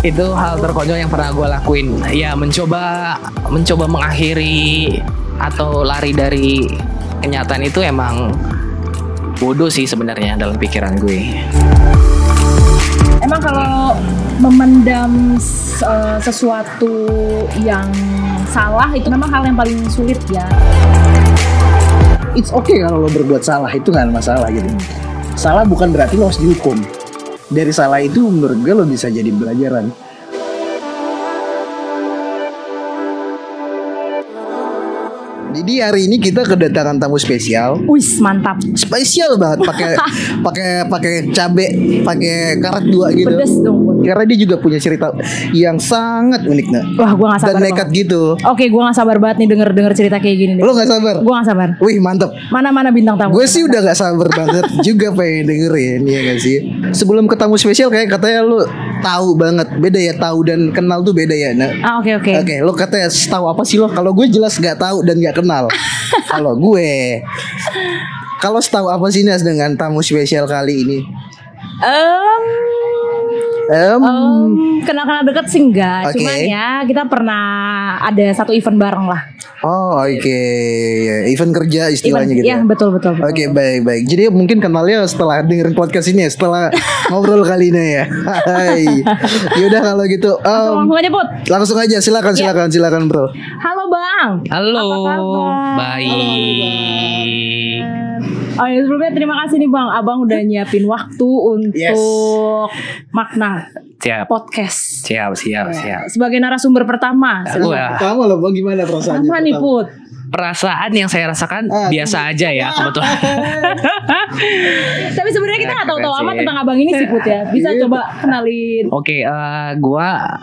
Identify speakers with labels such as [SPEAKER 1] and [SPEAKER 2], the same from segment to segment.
[SPEAKER 1] itu hal terkonyol yang pernah gue lakuin ya mencoba mencoba mengakhiri atau lari dari kenyataan itu emang bodoh sih sebenarnya dalam pikiran gue
[SPEAKER 2] Emang kalau memendam uh, sesuatu yang salah itu memang hal yang paling sulit ya.
[SPEAKER 3] It's okay kalau lo berbuat salah itu nggak masalah gitu. Salah bukan berarti lo harus dihukum. Dari salah itu menurut gue lo bisa jadi pelajaran. Jadi hari ini kita kedatangan tamu spesial.
[SPEAKER 2] Wis mantap.
[SPEAKER 3] Spesial banget pakai pakai pakai cabe, pakai karet dua gitu.
[SPEAKER 2] Pedes dong.
[SPEAKER 3] Karena dia juga punya cerita yang sangat unik nah.
[SPEAKER 2] Wah gue gak sabar
[SPEAKER 3] Dan nekat
[SPEAKER 2] banget.
[SPEAKER 3] gitu.
[SPEAKER 2] Oke gue gak sabar banget nih denger-denger cerita kayak gini nih.
[SPEAKER 3] Lo gak sabar?
[SPEAKER 2] Gue gak sabar.
[SPEAKER 3] Wih mantep.
[SPEAKER 2] Mana-mana bintang tamu.
[SPEAKER 3] Gue sih udah gak sabar banget juga pengen dengerin ya gak sih. Sebelum ketemu spesial kayak katanya lu tahu banget beda ya tahu dan kenal tuh beda ya. Nah,
[SPEAKER 2] Ah oke oke.
[SPEAKER 3] Oke, lo katanya tahu apa sih lo? Kalau gue jelas gak tahu dan gak kenal. Kalau gue, kalau setahu apa sih Nas dengan tamu spesial kali ini?
[SPEAKER 2] Em,
[SPEAKER 3] Em,
[SPEAKER 2] em, kenal-kenal deket sih enggak.
[SPEAKER 3] Oke.
[SPEAKER 2] Cuman ya kita pernah ada satu event bareng lah.
[SPEAKER 3] Oh oke, Ya, event kerja istilahnya
[SPEAKER 2] Event,
[SPEAKER 3] gitu.
[SPEAKER 2] ya
[SPEAKER 3] ya?
[SPEAKER 2] betul betul. betul.
[SPEAKER 3] Oke baik baik. Jadi mungkin kenalnya setelah dengerin podcast ini ya, setelah ngobrol kali ini ya. Hai. Yaudah kalau gitu. em,
[SPEAKER 2] Langsung aja Put.
[SPEAKER 3] langsung aja silakan silakan silakan bro.
[SPEAKER 2] Halo Bang.
[SPEAKER 1] halo
[SPEAKER 2] Apa kabar?
[SPEAKER 1] baik
[SPEAKER 2] Oh ya sebelumnya terima kasih nih Bang, Abang udah nyiapin waktu untuk makna
[SPEAKER 1] siap
[SPEAKER 2] podcast.
[SPEAKER 1] siap siap
[SPEAKER 2] Ya,
[SPEAKER 1] siap
[SPEAKER 2] Sebagai narasumber pertama.
[SPEAKER 1] Wah,
[SPEAKER 3] Kamu lo bang gimana perasaannya?
[SPEAKER 2] Apa nih Put?
[SPEAKER 1] perasaan yang saya rasakan
[SPEAKER 3] Ah.
[SPEAKER 1] biasa aja ya kebetulan
[SPEAKER 2] Tapi sebenarnya kita nggak tahu-tahu amat tentang Abang ini sih Put ya. Bisa
[SPEAKER 3] Iya.
[SPEAKER 2] coba kenalin.
[SPEAKER 1] Oke, eh, gua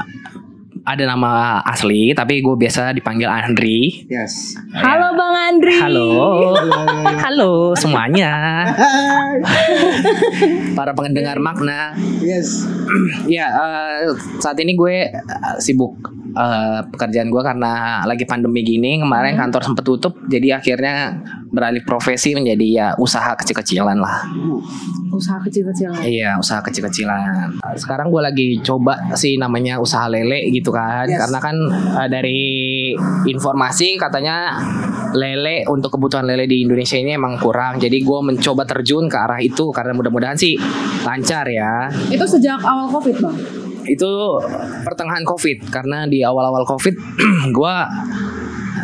[SPEAKER 1] ada nama asli tapi gue biasa dipanggil Andri.
[SPEAKER 3] Yes.
[SPEAKER 2] Halo Bang Andri.
[SPEAKER 1] Halo, halo semuanya. Para pendengar makna.
[SPEAKER 3] Yes.
[SPEAKER 1] Ya, eh, saat ini gue eh, sibuk eh, pekerjaan gue karena lagi pandemi gini. Kemarin kantor sempat tutup, jadi akhirnya beralih profesi menjadi ya usaha kecil-kecilan lah.
[SPEAKER 2] Usaha kecil-kecilan.
[SPEAKER 1] Iya, usaha kecil-kecilan. Sekarang gue lagi coba sih namanya usaha lele gitu kan,
[SPEAKER 3] Yes.
[SPEAKER 1] karena kan eh, dari informasi katanya lele untuk kebutuhan lele di Indonesia ini emang kurang. Jadi gue mencoba terjun ke arah itu karena mudah-mudahan sih lancar ya.
[SPEAKER 2] Itu sejak awal Covid Bang.
[SPEAKER 1] Itu pertengahan COVID. Karena di awal-awal COVID gue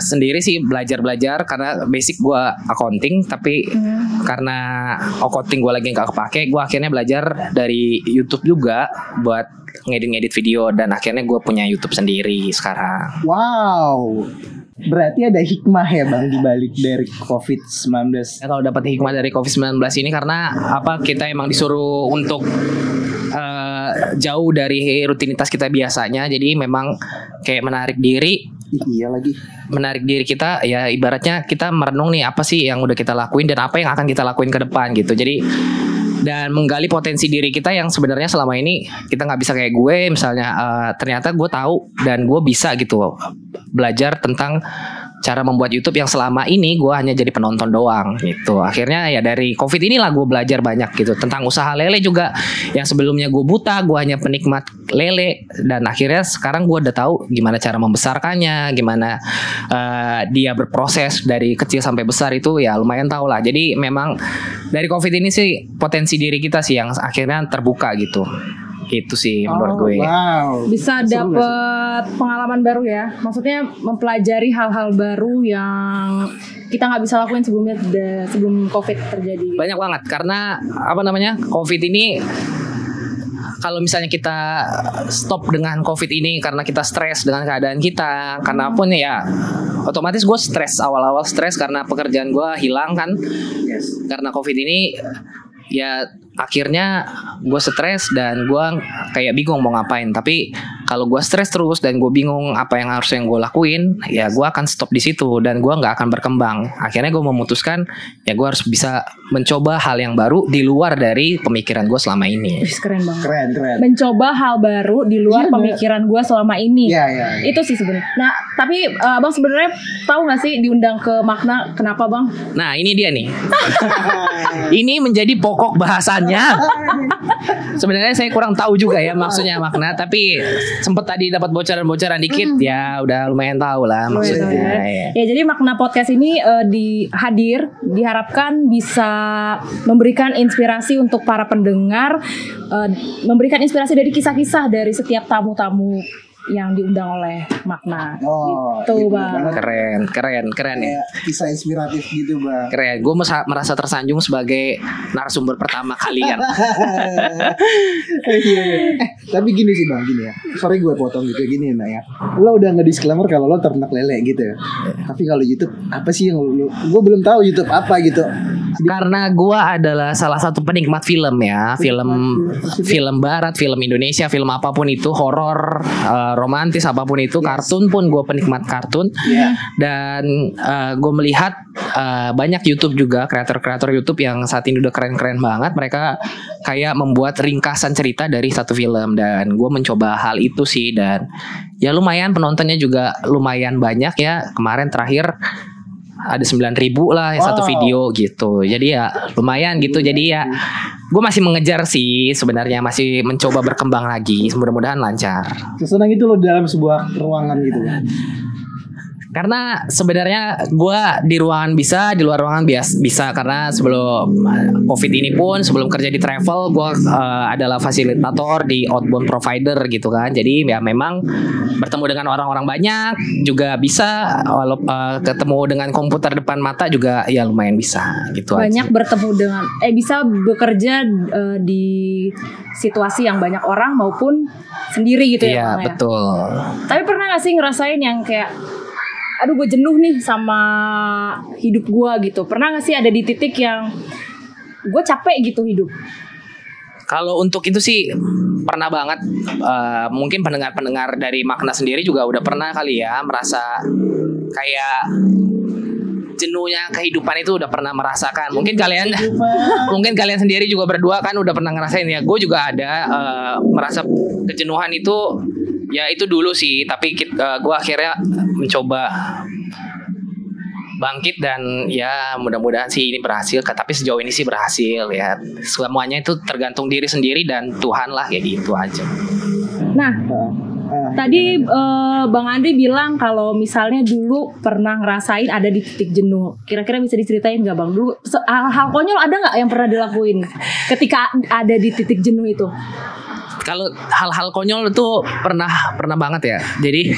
[SPEAKER 1] sendiri sih belajar-belajar karena basic gue accounting tapi karena accounting gue lagi nggak kepake gue akhirnya belajar dari YouTube juga buat ngedit-ngedit video dan akhirnya gue punya YouTube sendiri sekarang.
[SPEAKER 3] Wow. Berarti ada hikmah ya bang di balik dari COVID-19.
[SPEAKER 1] Ya, kalau dapat hikmah dari COVID-19 ini karena apa kita emang disuruh untuk eh, jauh dari rutinitas kita biasanya jadi memang kayak menarik diri
[SPEAKER 3] iya lagi.
[SPEAKER 1] menarik diri kita ya ibaratnya kita merenung nih apa sih yang udah kita lakuin dan apa yang akan kita lakuin ke depan gitu jadi dan menggali potensi diri kita yang sebenarnya selama ini kita nggak bisa kayak gue misalnya eh, ternyata gue tahu dan gue bisa gitu belajar tentang cara membuat YouTube yang selama ini gue hanya jadi penonton doang gitu. Akhirnya ya dari covid inilah gue belajar banyak gitu. Tentang usaha lele juga. Yang sebelumnya gue buta gue hanya penikmat lele. Dan akhirnya sekarang gue udah tahu gimana cara membesarkannya gimana eh, dia berproses dari kecil sampai besar itu ya lumayan tahu lah. Jadi memang dari covid ini sih potensi diri kita sih yang akhirnya terbuka gitu gitu sih menurut gue
[SPEAKER 3] Wow.
[SPEAKER 2] Bisa
[SPEAKER 3] Seru nggak sih?
[SPEAKER 2] dapet pengalaman baru ya. Maksudnya mempelajari hal-hal baru yang kita nggak bisa lakuin sebelumnya sebelum COVID terjadi.
[SPEAKER 1] banyak banget karena apa namanya covid ini kalau misalnya kita stop dengan covid ini karena kita stres dengan keadaan kita karena pun ya otomatis gue stres awal-awal stres karena pekerjaan gue hilang kan
[SPEAKER 3] Yes.
[SPEAKER 1] karena covid ini ya akhirnya gue stres dan gue kayak bingung mau ngapain tapi kalau gue stres terus dan gue bingung apa yang harus yang gue lakuin ya gue akan stop di situ dan gue nggak akan berkembang akhirnya gue memutuskan ya gue harus bisa mencoba hal yang baru di luar dari pemikiran gue selama ini
[SPEAKER 2] keren banget.
[SPEAKER 3] Keren keren.
[SPEAKER 2] Mencoba hal baru di luar
[SPEAKER 3] Iya,
[SPEAKER 2] pemikiran gue selama ini.
[SPEAKER 3] Iya iya. iya.
[SPEAKER 2] Itu sih sebenarnya. Nah, tapi eh, Abang sebenarnya tahu nggak sih diundang ke makna kenapa Bang?
[SPEAKER 1] nah ini dia nih ini menjadi pokok bahasannya sebenarnya saya kurang tahu juga ya maksudnya makna tapi sempet tadi dapat bocoran-bocoran dikit ya udah lumayan tahu lah maksudnya
[SPEAKER 2] ya.
[SPEAKER 1] ya.
[SPEAKER 2] Ya jadi makna podcast ini eh, di hadir diharapkan bisa memberikan inspirasi untuk para pendengar, eh, memberikan inspirasi dari kisah-kisah dari setiap tamu-tamu yang diundang oleh makna.
[SPEAKER 3] Oh,
[SPEAKER 2] Gitu,
[SPEAKER 3] gitu
[SPEAKER 2] Bang.
[SPEAKER 1] keren keren keren ya
[SPEAKER 3] kisah inspiratif gitu bang.
[SPEAKER 1] keren gue merasa tersanjung sebagai narasumber pertama kalian
[SPEAKER 3] Eh, iya, iya. Eh, tapi gini sih bang, gini ya. Sorry gue potong gitu gini nah ya. Lo udah nge disclaimer kalau lo ternak lele gitu ya. Tapi kalau YouTube apa sih yang lo? Gue belum tahu YouTube apa gitu.
[SPEAKER 1] Karena gue adalah salah satu penikmat film ya. Film film barat film Indonesia film apa pun itu horor eh, romantis apa pun itu kartun pun gue penikmat kartun.
[SPEAKER 3] Iya.
[SPEAKER 1] dan gue melihat eh, banyak YouTube juga kreator-kreator YouTube yang saat ini udah keren-keren banget. Mereka kayak membuat ringkasan cerita dari satu film. Dan gue mencoba hal itu sih. Dan ya lumayan penontonnya juga lumayan banyak ya. Kemarin terakhir ada 9000 ribu lah satu
[SPEAKER 3] Wow.
[SPEAKER 1] video gitu. Jadi ya lumayan gitu. Jadi ya gue masih mengejar sih sebenarnya. Masih mencoba berkembang lagi. Mudah-mudahan lancar.
[SPEAKER 3] Sesenang itu lo dalam sebuah ruangan gitu. kan.
[SPEAKER 1] Karena sebenarnya gua di ruangan bisa, di luar ruangan bias bisa karena sebelum uh, COVID ini pun sebelum kerja di travel gua uh, adalah fasilitator di outbound provider gitu kan. Jadi ya memang bertemu dengan orang-orang banyak juga bisa walau uh, ketemu dengan komputer depan mata juga ya lumayan bisa gitu
[SPEAKER 2] Banyak
[SPEAKER 1] aja.
[SPEAKER 2] bertemu dengan eh bisa bekerja eh, di situasi yang banyak orang maupun sendiri gitu ya.
[SPEAKER 1] Iya,
[SPEAKER 2] ya?
[SPEAKER 1] betul.
[SPEAKER 2] Tapi pernah gak sih ngerasain yang kayak aduh gue jenuh nih sama hidup gue gitu. Pernah gak sih ada di titik yang gue capek gitu hidup?
[SPEAKER 1] Kalau untuk itu sih pernah banget. Eh, mungkin pendengar-pendengar dari makna sendiri juga udah pernah kali ya merasa kayak jenuhnya kehidupan itu udah pernah merasakan. Mungkin kalian, mungkin kalian sendiri juga berdua kan udah pernah ngerasain ya. Gue juga ada eh, merasa kejenuhan itu ya itu dulu sih. Tapi gue akhirnya mencoba bangkit dan ya mudah-mudahan sih ini berhasil tapi sejauh ini sih berhasil ya semuanya itu tergantung diri sendiri dan Tuhan lah kayak gitu aja
[SPEAKER 2] Nah
[SPEAKER 3] Ah,
[SPEAKER 2] tadi eh, Bang Andri bilang kalau misalnya dulu pernah ngerasain ada di titik jenuh. Kira-kira bisa diceritain nggak Bang? Dulu hal-hal konyol ada nggak yang pernah dilakuin ketika ada di titik jenuh itu?
[SPEAKER 1] Kalau hal-hal konyol itu pernah pernah banget ya jadi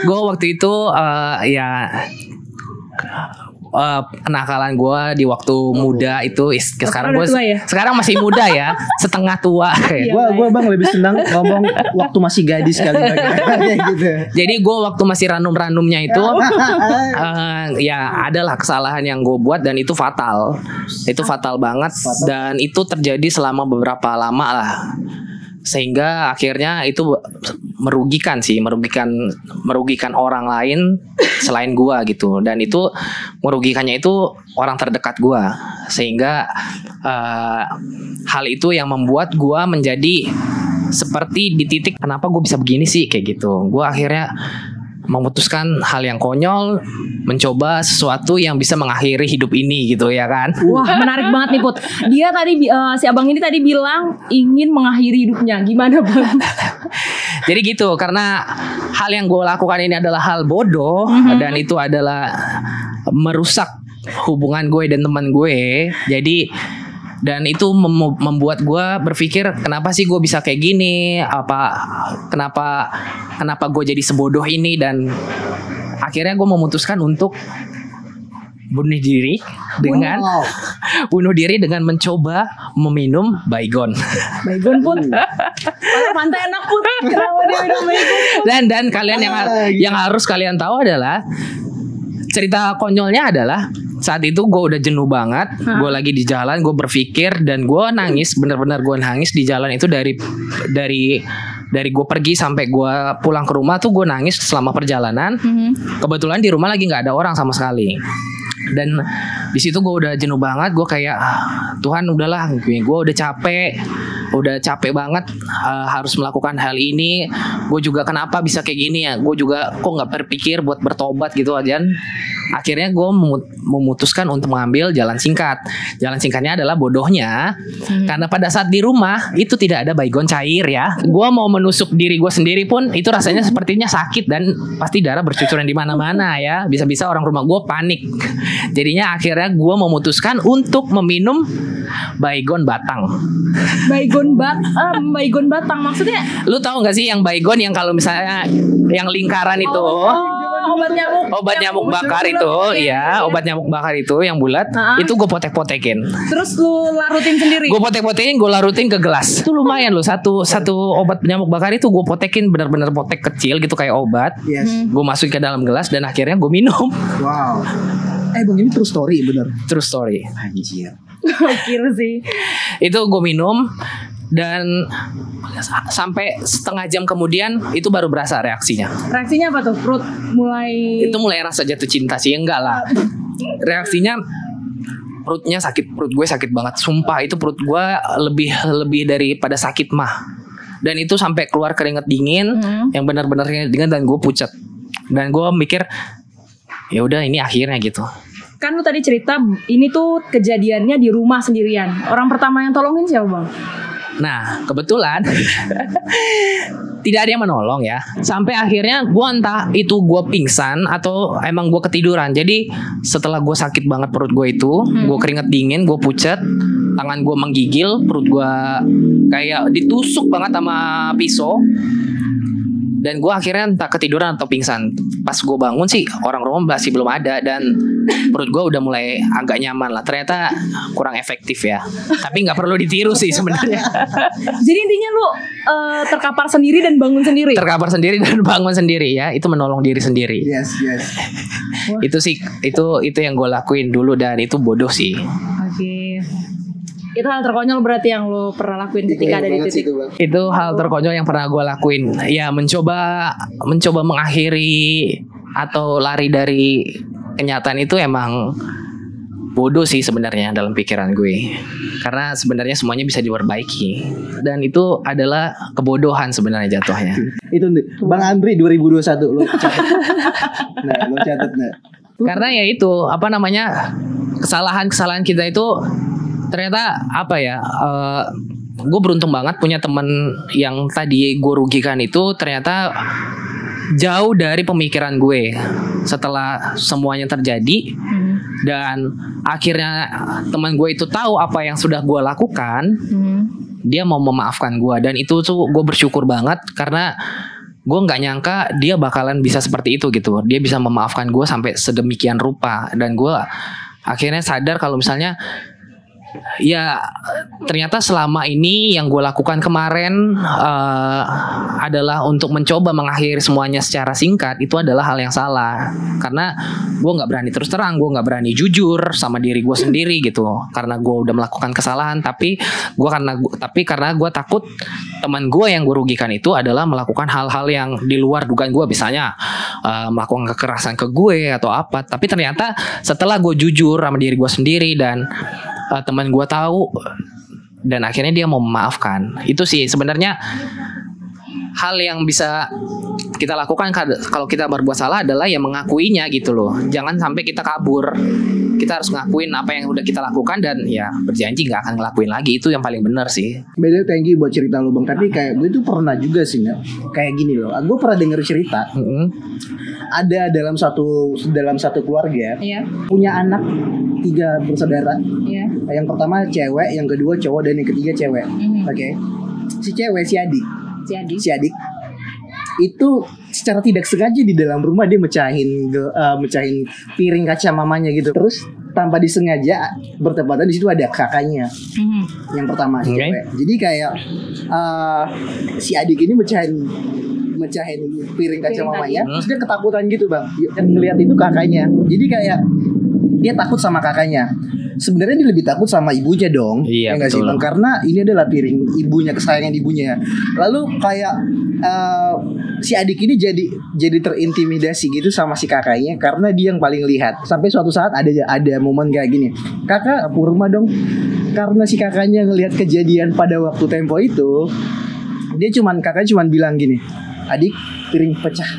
[SPEAKER 1] gue waktu itu eh, ya eh, kenakalan gue di waktu muda itu is- sekarang
[SPEAKER 2] udah
[SPEAKER 1] gue
[SPEAKER 2] ya?
[SPEAKER 1] sekarang masih muda ya setengah tua
[SPEAKER 2] Iya,
[SPEAKER 1] ya.
[SPEAKER 3] Gua
[SPEAKER 2] Bang.
[SPEAKER 3] gua bang lebih senang ngomong waktu masih gadis kali. Kayak gitu.
[SPEAKER 1] jadi gue waktu masih ranum-ranumnya itu eh, ya adalah kesalahan yang gue buat dan itu fatal itu fatal banget dan itu terjadi selama beberapa lama lah sehingga akhirnya itu merugikan sih merugikan merugikan orang lain selain gua gitu. Dan itu merugikannya itu orang terdekat gua. Sehingga eh, hal itu yang membuat gua menjadi seperti di titik kenapa gue bisa begini sih? Kayak gitu. Gua akhirnya memutuskan hal yang konyol mencoba sesuatu yang bisa mengakhiri hidup ini gitu ya kan
[SPEAKER 2] Wah menarik banget nih Put. Dia tadi eh, si abang ini tadi bilang ingin mengakhiri hidupnya. Gimana Bang?
[SPEAKER 1] Jadi gitu karena hal yang gue lakukan ini adalah hal bodoh dan itu adalah merusak hubungan gue dan teman gue. Jadi dan itu mem- membuat gue berpikir kenapa sih gue bisa kayak gini? Apa kenapa kenapa gue jadi sebodoh ini dan akhirnya gue memutuskan untuk bunuh diri dengan
[SPEAKER 3] Wow.
[SPEAKER 1] bunuh diri dengan mencoba meminum baygon.
[SPEAKER 2] Baygon. Kalau pantai enak Put. Kenapa dia minum baygon?
[SPEAKER 1] dan dan kalian yang
[SPEAKER 3] Ah,
[SPEAKER 1] yang harus kalian tahu adalah cerita konyolnya adalah saat itu gue udah jenuh banget gue lagi di jalan gue berpikir dan gue nangis bener-bener gue nangis di jalan itu dari dari dari gue pergi sampai gue pulang ke rumah tuh gue nangis selama perjalanan. Kebetulan di rumah lagi nggak ada orang sama sekali. Dan di situ gue udah jenuh banget gue kayak "Ah, Tuhan udahlah gue udah capek udah capek banget uh, harus melakukan hal ini. Gue juga kenapa bisa kayak gini ya? Gue juga kok nggak berpikir buat bertobat gitu aja akhirnya gue memutuskan untuk mengambil jalan singkat. Jalan singkatnya adalah bodohnya. Hmm. karena pada saat di rumah itu tidak ada baygon cair ya. Gue mau menusuk diri gue sendiri pun itu rasanya sepertinya sakit dan pasti darah bercucuran di mana-mana ya. Bisa-bisa orang rumah gue panik. Jadinya akhirnya gue memutuskan untuk meminum baygon batang.
[SPEAKER 2] Baygon bat uh, baygon batang. Maksudnya
[SPEAKER 1] lu tahu nggak sih yang baygon yang kalau misalnya yang lingkaran itu?
[SPEAKER 2] Oh obat nyamuk.
[SPEAKER 1] Obat nyamuk, bakar itu. Ya, obat nyamuk bakar itu yang bulat itu gue potek-potekin.
[SPEAKER 2] Terus lu larutin sendiri?
[SPEAKER 1] Gue potek-potekin gue larutin ke gelas. Itu lumayan loh satu satu obat nyamuk bakar itu gue potekin bener-bener potek kecil gitu kayak obat. Yes. gue masukin ke dalam gelas dan akhirnya gue minum.
[SPEAKER 3] Wow. Eh bang ini true story bener.
[SPEAKER 1] True story.
[SPEAKER 3] Anjir.
[SPEAKER 2] Gokil sih.
[SPEAKER 1] Itu gue minum dan sampai setengah jam kemudian itu baru berasa reaksinya.
[SPEAKER 2] Reaksinya apa tuh? Perut mulai
[SPEAKER 1] Itu mulai rasa jatuh cinta sih enggak lah. Reaksinya perutnya sakit, perut gue sakit banget. Sumpah itu perut gue lebih lebih daripada sakit mah. Dan itu sampai keluar keringet dingin hmm. yang benar-benar keringet dingin dan gue pucat. Dan gue mikir ya udah ini akhirnya gitu
[SPEAKER 2] kan lu tadi cerita ini tuh kejadiannya di rumah sendirian. Orang pertama yang tolongin siapa bang?
[SPEAKER 1] Nah, kebetulan tidak ada yang menolong ya. Sampai akhirnya gue entah itu gue pingsan atau emang gue ketiduran. Jadi setelah gue sakit banget perut gue itu, hmm. gue keringet dingin, gue pucat, tangan gue menggigil, perut gue kayak ditusuk banget sama pisau dan gue akhirnya entah ketiduran atau pingsan. Pas gue bangun sih orang rumah masih belum ada dan perut gue udah mulai agak nyaman lah. Ternyata kurang efektif ya. Tapi nggak perlu ditiru sih sebenarnya.
[SPEAKER 2] Jadi intinya lu uh, terkapar sendiri dan bangun sendiri?
[SPEAKER 1] Terkapar sendiri dan bangun sendiri ya. Itu menolong diri sendiri.
[SPEAKER 3] Yes yes.
[SPEAKER 1] Itu sih itu itu yang gue lakuin dulu dan itu bodoh sih.
[SPEAKER 2] Oke. okay. Itu hal terkonyol berarti yang lo pernah lakuin ketika ada di titik.
[SPEAKER 1] itu, itu hal terkonyol yang pernah gue lakuin. Ya mencoba mencoba mengakhiri atau lari dari kenyataan itu emang bodoh sih sebenarnya dalam pikiran gue. Karena sebenarnya semuanya bisa diperbaiki. Dan itu adalah kebodohan sebenarnya jatuhnya.
[SPEAKER 3] Itu nih Bang Andri 2021 lo catat. Nah lo catat nah.
[SPEAKER 1] Karena ya itu apa namanya kesalahan-kesalahan kita itu ternyata apa ya uh, eh, gue beruntung banget punya temen yang tadi gue rugikan itu ternyata jauh dari pemikiran gue setelah semuanya terjadi. Hmm. dan akhirnya teman gue itu tahu apa yang sudah gue lakukan. Hmm. dia mau memaafkan gue dan itu tuh gue bersyukur banget karena gue nggak nyangka dia bakalan bisa seperti itu gitu. Dia bisa memaafkan gue sampai sedemikian rupa. Dan gue akhirnya sadar kalau misalnya ya ternyata selama ini yang gue lakukan kemarin uh, adalah untuk mencoba mengakhiri semuanya secara singkat itu adalah hal yang salah. Karena gue nggak berani terus terang gue nggak berani jujur sama diri gue sendiri gitu. Karena gue udah melakukan kesalahan tapi gue karena gua, tapi karena gue takut teman gue yang gue rugikan itu adalah melakukan hal-hal yang di luar dugaan gue misalnya uh, melakukan kekerasan ke gue atau apa. Tapi ternyata setelah gue jujur sama diri gue sendiri dan uh, teman gue tahu. Dan akhirnya dia mau memaafkan. Itu sih sebenarnya hal yang bisa kita lakukan kalau kita berbuat salah adalah ya mengakuinya gitu loh. Jangan sampai kita kabur. Kita harus ngakuin apa yang udah kita lakukan dan ya berjanji nggak akan ngelakuin lagi. Itu yang paling benar sih.
[SPEAKER 3] Beda thank you buat cerita lo bang. Tapi kayak gue itu pernah juga sih nggak kayak gini loh. Gue pernah denger cerita. Mm -hmm. ada dalam satu dalam satu keluarga yeah. punya anak tiga bersaudara. Yeah. yang pertama cewek yang kedua cowok dan yang ketiga cewek. Mm -hmm. oke. Okay? si cewek si adik
[SPEAKER 2] si adik
[SPEAKER 3] si adik. Itu secara tidak sengaja di dalam rumah dia mecahin uh, mecahin piring kaca mamanya gitu. Terus tanpa disengaja bertepatan di situ ada kakaknya. Mm-hmm. yang pertama okay. cewek jadi kayak uh, si adik ini mecahin mecahin piring kaca piring mamanya. tadi. terus dia ketakutan gitu bang. Dan ngeliat itu kakaknya. Jadi kayak dia takut sama kakaknya sebenarnya dia lebih takut sama ibunya dong
[SPEAKER 1] iya
[SPEAKER 3] ya sih bang? Karena ini adalah piring ibunya kesayangan ibunya. Lalu kayak uh, si adik ini jadi jadi terintimidasi gitu sama si kakaknya karena dia yang paling lihat. Sampai suatu saat ada ada momen kayak gini. Kakak purma dong. Karena si kakaknya ngelihat kejadian pada waktu tempo itu dia cuman kakaknya cuman bilang gini adik piring pecah.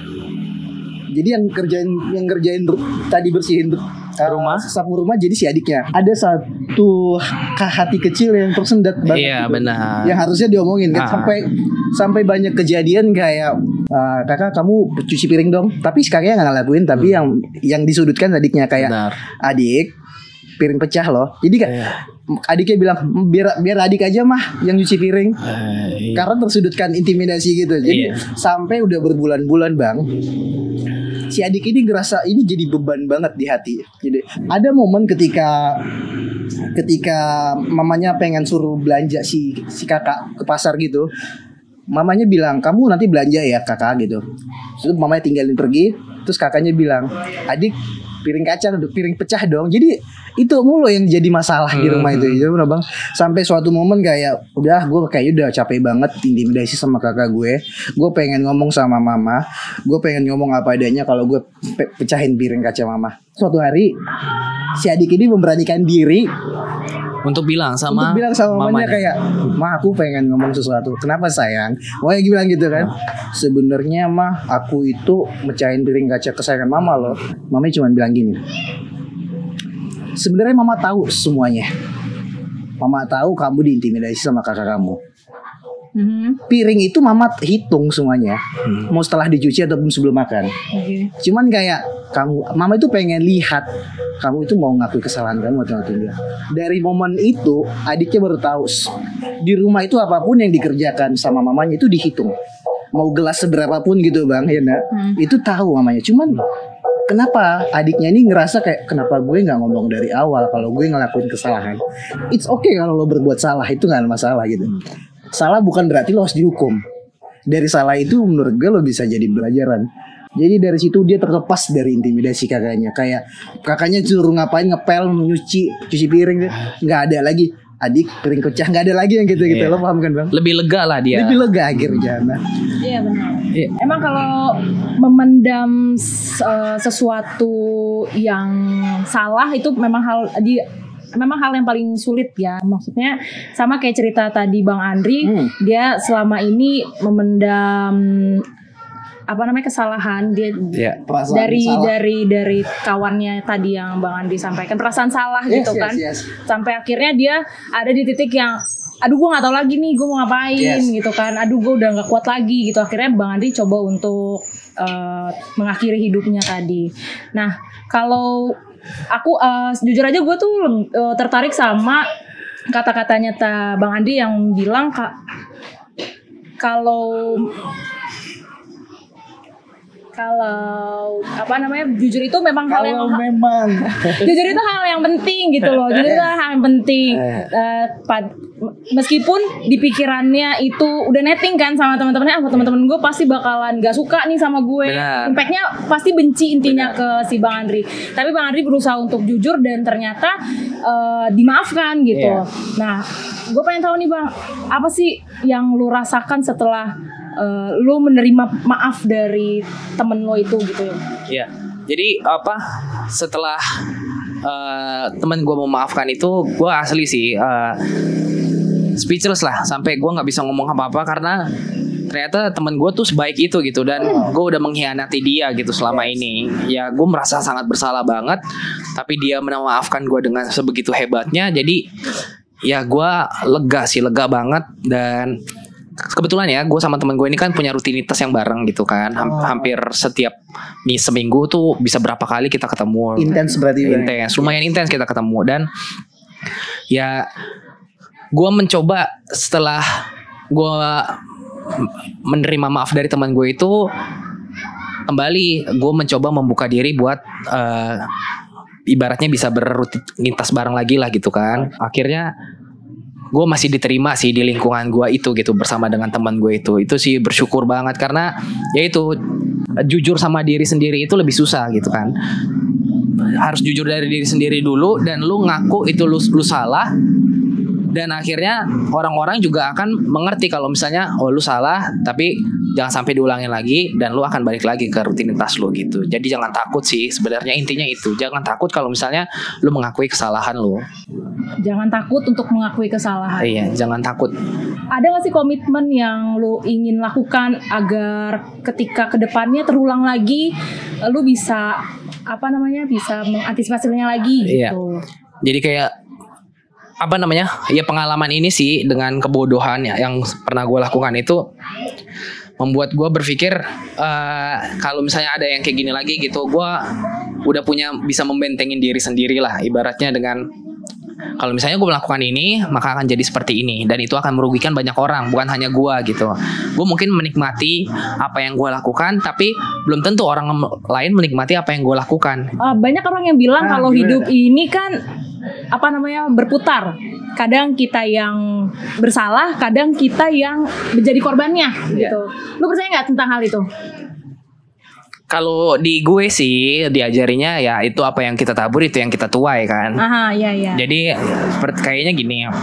[SPEAKER 3] Jadi yang kerjain yang kerjain tadi bersihin uh,
[SPEAKER 1] Rumah?
[SPEAKER 3] sapu rumah jadi si adiknya ada satu hati kecil yang tersendat banget
[SPEAKER 1] Iya
[SPEAKER 3] gitu.
[SPEAKER 1] benar.
[SPEAKER 3] yang harusnya diomongin kan
[SPEAKER 1] Ah.
[SPEAKER 3] sampai sampai banyak kejadian kayak "Ah, kakak kamu cuci piring dong tapi sekarang nggak ngelakuin tapi yang yang disudutkan adiknya kayak
[SPEAKER 1] Benar.
[SPEAKER 3] adik piring pecah loh jadi kan
[SPEAKER 1] Iya.
[SPEAKER 3] adiknya bilang biar biar adik aja mah yang cuci piring
[SPEAKER 1] Eh, iya.
[SPEAKER 3] karena tersudutkan intimidasi gitu jadi
[SPEAKER 1] Iya.
[SPEAKER 3] sampai udah berbulan-bulan bang si adik ini ngerasa ini jadi beban banget di hati. Jadi ada momen ketika ketika mamanya pengen suruh belanja si si kakak ke pasar gitu. Mamanya bilang kamu nanti belanja ya kakak gitu. Terus mamanya tinggalin pergi. Terus kakaknya bilang adik piring kaca piring pecah dong. Jadi itu mulu yang jadi masalah di rumah itu. Jadi bener bang. Sampai suatu momen kayak udah gue kayaknya udah capek banget intimidasi sama kakak gue. Gue pengen ngomong sama mama. Gue pengen ngomong apa adanya kalau gue pe- pecahin piring kaca mama. Suatu hari si adik ini memberanikan diri
[SPEAKER 1] Untuk bilang sama
[SPEAKER 3] untuk bilang sama mamanya
[SPEAKER 1] mamanya.
[SPEAKER 3] kayak mah aku pengen ngomong sesuatu. Kenapa sayang? Pokoknya bilang gitu kan. Sebenarnya mah aku itu mecahin piring kaca kesayangan mama loh. Mamanya cuma bilang gini. Sebenarnya mama tahu semuanya. Mama tahu kamu diintimidasi sama kakak kamu
[SPEAKER 2] Mhm.
[SPEAKER 3] piring itu mama hitung semuanya. Mau setelah dicuci ataupun sebelum makan.
[SPEAKER 2] Oke.
[SPEAKER 3] cuman kayak kamu mama itu pengen lihat kamu itu mau ngakui kesalahan kamu atau tidak dari momen itu adiknya baru tahu di rumah itu apa pun yang dikerjakan sama mamanya itu dihitung. Mau gelas seberapa pun gitu bang ya nak?
[SPEAKER 2] Hmm.
[SPEAKER 3] itu tahu mamanya. Cuman kenapa adiknya ini ngerasa kayak kenapa gue nggak ngomong dari awal kalau gue ngelakuin kesalahan? It's okay kalau lo berbuat salah itu nggak ada masalah gitu salah bukan berarti lo harus dihukum. Dari salah itu menurut gue lo bisa jadi pelajaran. Jadi dari situ dia terlepas dari intimidasi kakaknya. Kayak kakaknya suruh ngapain ngepel nyuci cuci piring. Nggak ada lagi. Adik piring pecah nggak ada lagi yang gitu gitu
[SPEAKER 1] Iya.
[SPEAKER 3] lo paham kan bang?
[SPEAKER 1] Lebih lega lah dia.
[SPEAKER 3] lebih lega akhirnya nah
[SPEAKER 2] Iya benar.
[SPEAKER 1] Iya.
[SPEAKER 2] Emang kalau memendam eh, sesuatu yang salah itu memang hal di memang hal yang paling sulit ya. Maksudnya sama kayak cerita tadi Bang Andri,
[SPEAKER 3] Hmm.
[SPEAKER 2] dia selama ini memendam apa namanya kesalahan dia
[SPEAKER 3] perasaan
[SPEAKER 2] dari
[SPEAKER 3] salah.
[SPEAKER 2] dari dari kawannya tadi yang Bang Andri sampaikan perasaan salah
[SPEAKER 3] Yes,
[SPEAKER 2] gitu
[SPEAKER 3] yes,
[SPEAKER 2] kan
[SPEAKER 3] yes.
[SPEAKER 2] sampai akhirnya dia ada di titik yang aduh gue nggak tahu lagi nih gue mau ngapain
[SPEAKER 3] Yes.
[SPEAKER 2] gitu kan. Aduh gue udah nggak kuat lagi gitu. Akhirnya bang Andri coba untuk eh, mengakhiri hidupnya tadi. Nah kalau aku eh, jujur aja gue tuh eh, tertarik sama kata-katanya ta bang Andri yang bilang kak kalau kalau apa namanya jujur itu memang hal yang
[SPEAKER 3] memang.
[SPEAKER 2] jujur itu hal yang penting gitu loh. Jujur itu hal yang penting. Pad- meskipun di pikirannya itu udah netting kan sama teman-temannya ah teman-teman gue pasti bakalan gak suka nih sama gue.
[SPEAKER 1] Benar.
[SPEAKER 2] impactnya pasti benci intinya ke si bang Andri. Tapi bang Andri berusaha untuk jujur dan ternyata eh, dimaafkan gitu.
[SPEAKER 1] Iya.
[SPEAKER 2] nah gue pengen tahu nih bang apa sih yang lu rasakan setelah eh, lu menerima maaf dari temen lo itu gitu
[SPEAKER 1] Iya. Jadi apa setelah eh, teman gue memaafkan itu, gue asli sih eh, speechless lah. Sampai gue nggak bisa ngomong apa-apa karena ternyata teman gue tuh sebaik itu gitu. Dan gue udah mengkhianati dia gitu selama ini. Ya gue merasa sangat bersalah banget. Tapi dia memaafkan gue dengan sebegitu hebatnya. Jadi ya gue lega sih lega banget. Dan kebetulan ya gue sama teman gue ini kan punya rutinitas yang bareng gitu kan Ham-
[SPEAKER 3] Oh.
[SPEAKER 1] hampir setiap mi seminggu tuh bisa berapa kali kita ketemu
[SPEAKER 3] intens berarti Bang.
[SPEAKER 1] intens lumayan intens kita ketemu dan ya gue mencoba setelah gue menerima maaf dari teman gue itu kembali gue mencoba membuka diri buat eh, ibaratnya bisa berrutinitas bareng lagi lah gitu kan akhirnya gue masih diterima sih di lingkungan gue itu gitu bersama dengan teman gue itu. Itu sih bersyukur banget karena ya itu jujur sama diri sendiri itu lebih susah gitu kan. Harus jujur dari diri sendiri dulu dan lu ngaku itu lu, lu salah dan akhirnya orang-orang juga akan mengerti kalau misalnya oh lu salah tapi jangan sampai diulangin lagi dan lu akan balik lagi ke rutinitas lu gitu jadi jangan takut sih sebenarnya intinya itu jangan takut kalau misalnya lu mengakui kesalahan lu
[SPEAKER 2] Jangan takut untuk mengakui kesalahan.
[SPEAKER 1] iya jangan takut
[SPEAKER 2] Ada gak sih komitmen yang lu ingin lakukan agar ketika ke depannya terulang lagi, lu bisa apa namanya bisa mengantisipasinya lagi
[SPEAKER 1] Iya.
[SPEAKER 2] gitu.
[SPEAKER 1] jadi kayak apa namanya ya pengalaman ini sih dengan kebodohan ya yang pernah gue lakukan itu membuat gue berpikir eh, kalau misalnya ada yang kayak gini lagi gitu gue udah punya bisa membentengin diri sendiri lah ibaratnya dengan kalau misalnya gue melakukan ini maka akan jadi seperti ini dan itu akan merugikan banyak orang bukan hanya gue gitu gue mungkin menikmati apa yang gue lakukan tapi belum tentu orang lain menikmati apa yang gue lakukan
[SPEAKER 2] Uh, banyak orang yang bilang
[SPEAKER 3] Ah,
[SPEAKER 2] kalau
[SPEAKER 3] gimana?
[SPEAKER 2] hidup ini kan apa namanya berputar. Kadang kita yang bersalah, kadang kita yang menjadi korbannya
[SPEAKER 1] Iya.
[SPEAKER 2] gitu. Lu percaya nggak tentang hal itu?
[SPEAKER 1] Kalau di gue sih diajarinya ya itu apa yang kita tabur itu yang kita tuai kan.
[SPEAKER 2] Aha, iya iya.
[SPEAKER 1] Jadi seperti kayaknya gini ya.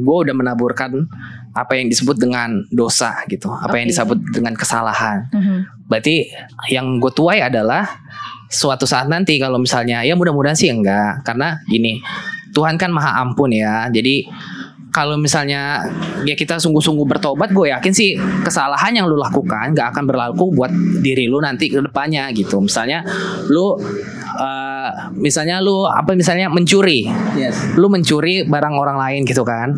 [SPEAKER 1] Gue udah menaburkan apa yang disebut dengan dosa gitu, apa yang
[SPEAKER 2] Oke.
[SPEAKER 1] disebut dengan kesalahan.
[SPEAKER 2] Mhm.
[SPEAKER 1] Berarti yang gue tuai adalah suatu saat nanti kalau misalnya ya mudah-mudahan sih enggak karena gini Tuhan kan maha ampun ya. Jadi kalau misalnya ya kita sungguh-sungguh bertobat, gue yakin sih kesalahan yang lu lakukan gak akan berlaku buat diri lu nanti ke depannya gitu. Misalnya lu eh, misalnya lu apa misalnya mencuri,
[SPEAKER 3] Yes.
[SPEAKER 1] lu mencuri barang orang lain gitu kan.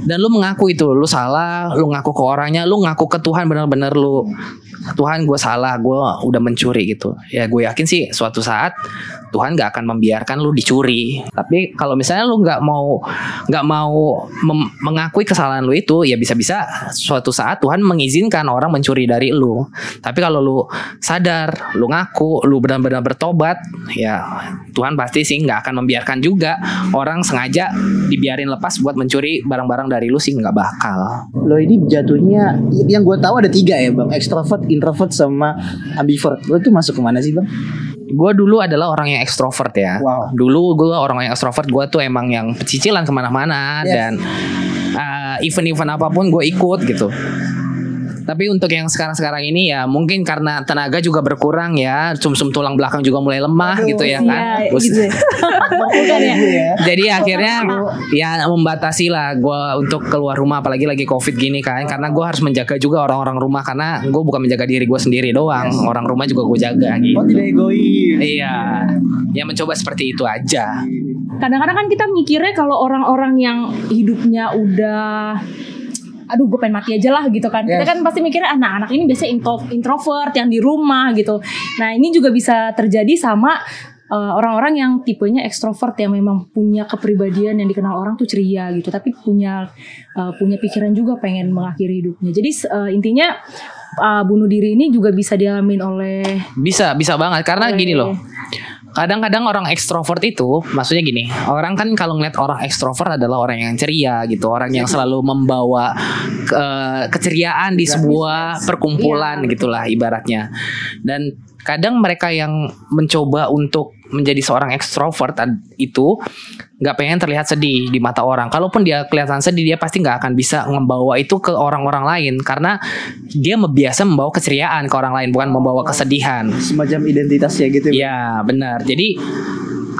[SPEAKER 1] Dan lu mengaku itu, lu salah, lu ngaku ke orangnya, lu ngaku ke Tuhan bener-bener lu Tuhan gue salah, gue udah mencuri gitu. Ya gue yakin sih suatu saat Tuhan gak akan membiarkan lu dicuri. Tapi kalau misalnya lu nggak mau nggak mau mengakui kesalahan lu itu, ya bisa-bisa suatu saat Tuhan mengizinkan orang mencuri dari lu. Tapi kalau lu sadar, lu ngaku, lu benar-benar bertobat, ya Tuhan pasti sih nggak akan membiarkan juga orang sengaja dibiarin lepas buat mencuri barang-barang dari lu sih nggak bakal.
[SPEAKER 3] Lo ini jatuhnya yang gue tahu ada tiga ya bang, ekstrovert, introvert sama ambivert. Lo tuh masuk ke mana sih bang?
[SPEAKER 1] Gue dulu adalah orang yang ekstrovert ya.
[SPEAKER 3] Wow.
[SPEAKER 1] Dulu gue orang yang ekstrovert, gue tuh emang yang pecicilan ke mana-mana
[SPEAKER 3] Yes.
[SPEAKER 1] dan uh, event-event apa pun gue ikut gitu. Tapi untuk yang sekarang-sekarang ini ya mungkin karena tenaga juga berkurang ya, sumsum tulang belakang juga mulai lemah
[SPEAKER 3] Aduh,
[SPEAKER 1] gitu ya
[SPEAKER 2] Iya,
[SPEAKER 1] kan.
[SPEAKER 2] Gitu. Ya?
[SPEAKER 3] ya.
[SPEAKER 1] Jadi akhirnya ya membatasi lah gue untuk keluar rumah apalagi lagi covid gini kan karena gue harus menjaga juga orang-orang rumah karena gue bukan menjaga diri gue sendiri doang orang rumah juga gue jaga gitu.
[SPEAKER 3] Oh tidak egois.
[SPEAKER 1] Iya, ya mencoba seperti itu aja.
[SPEAKER 2] Kadang-kadang kan kita mikirnya kalau orang-orang yang hidupnya udah aduh gue pengen mati aja lah gitu kan kita
[SPEAKER 3] Yes.
[SPEAKER 2] kan pasti mikirnya anak-anak ini biasanya intro- introvert yang di rumah gitu nah ini juga bisa terjadi sama uh, orang-orang yang tipenya ekstrovert yang memang punya kepribadian yang dikenal orang tuh ceria gitu tapi punya uh, punya pikiran juga pengen mengakhiri hidupnya jadi uh, intinya uh, bunuh diri ini juga bisa dialamin oleh
[SPEAKER 1] Bisa, bisa banget karena
[SPEAKER 2] Oleh-
[SPEAKER 1] gini loh. Kadang-kadang orang ekstrovert itu, maksudnya gini, orang kan kalau ngeliat orang ekstrovert adalah orang yang ceria gitu, orang yang selalu membawa ke- keceriaan di sebuah perkumpulan gitulah ibaratnya. Dan kadang mereka yang mencoba untuk menjadi seorang ekstrovert itu nggak pengen terlihat sedih di mata orang. Kalaupun dia kelihatan sedih, dia pasti nggak akan bisa membawa itu ke orang-orang lain karena dia biasa membawa keceriaan ke orang lain, bukan membawa kesedihan.
[SPEAKER 3] Semacam identitas ya gitu.
[SPEAKER 1] Iya benar. Jadi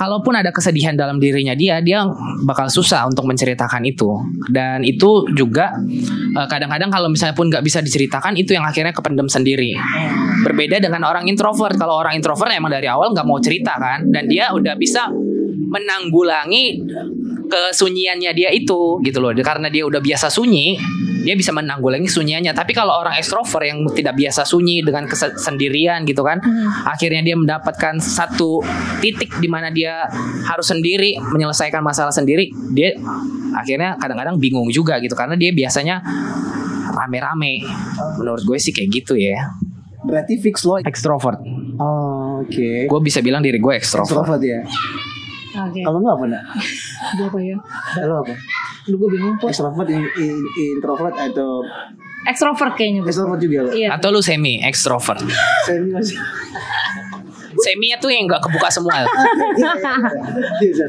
[SPEAKER 1] kalaupun ada kesedihan dalam dirinya dia, dia bakal susah untuk menceritakan itu. Dan itu juga eh, kadang-kadang kalau misalnya pun nggak bisa diceritakan, itu yang akhirnya kependem sendiri. Berbeda dengan orang introvert. Kalau orang introvert emang dari awal nggak mau cerita kan, dan dia udah bisa menanggulangi kesunyiannya dia itu gitu loh. Karena dia udah biasa sunyi, dia bisa menanggulangi sunyiannya. Tapi kalau orang ekstrovert yang tidak biasa sunyi dengan kesendirian gitu kan, akhirnya dia mendapatkan satu titik di mana dia harus sendiri menyelesaikan masalah sendiri, dia akhirnya kadang-kadang bingung juga gitu karena dia biasanya rame-rame. Menurut gue sih kayak gitu ya.
[SPEAKER 3] Berarti fix lo.
[SPEAKER 1] Ekstrovert.
[SPEAKER 3] Oh, Oke.
[SPEAKER 1] Gue bisa bilang diri gue ekstrovert.
[SPEAKER 3] Extrovert ya.
[SPEAKER 2] Oke
[SPEAKER 3] Kalau nggak apa nak?
[SPEAKER 2] Dia apa ya
[SPEAKER 3] Lo apa?
[SPEAKER 2] lu gue bingung Put.
[SPEAKER 3] Extrovert, in- in- introvert atau
[SPEAKER 2] ekstrovert kayaknya
[SPEAKER 3] extrovert juga lo?
[SPEAKER 2] iya
[SPEAKER 1] Atau lu semi ekstrovert.
[SPEAKER 3] Saya ini masih.
[SPEAKER 1] Seminya tuh yang nggak kebuka semua.
[SPEAKER 3] Iya,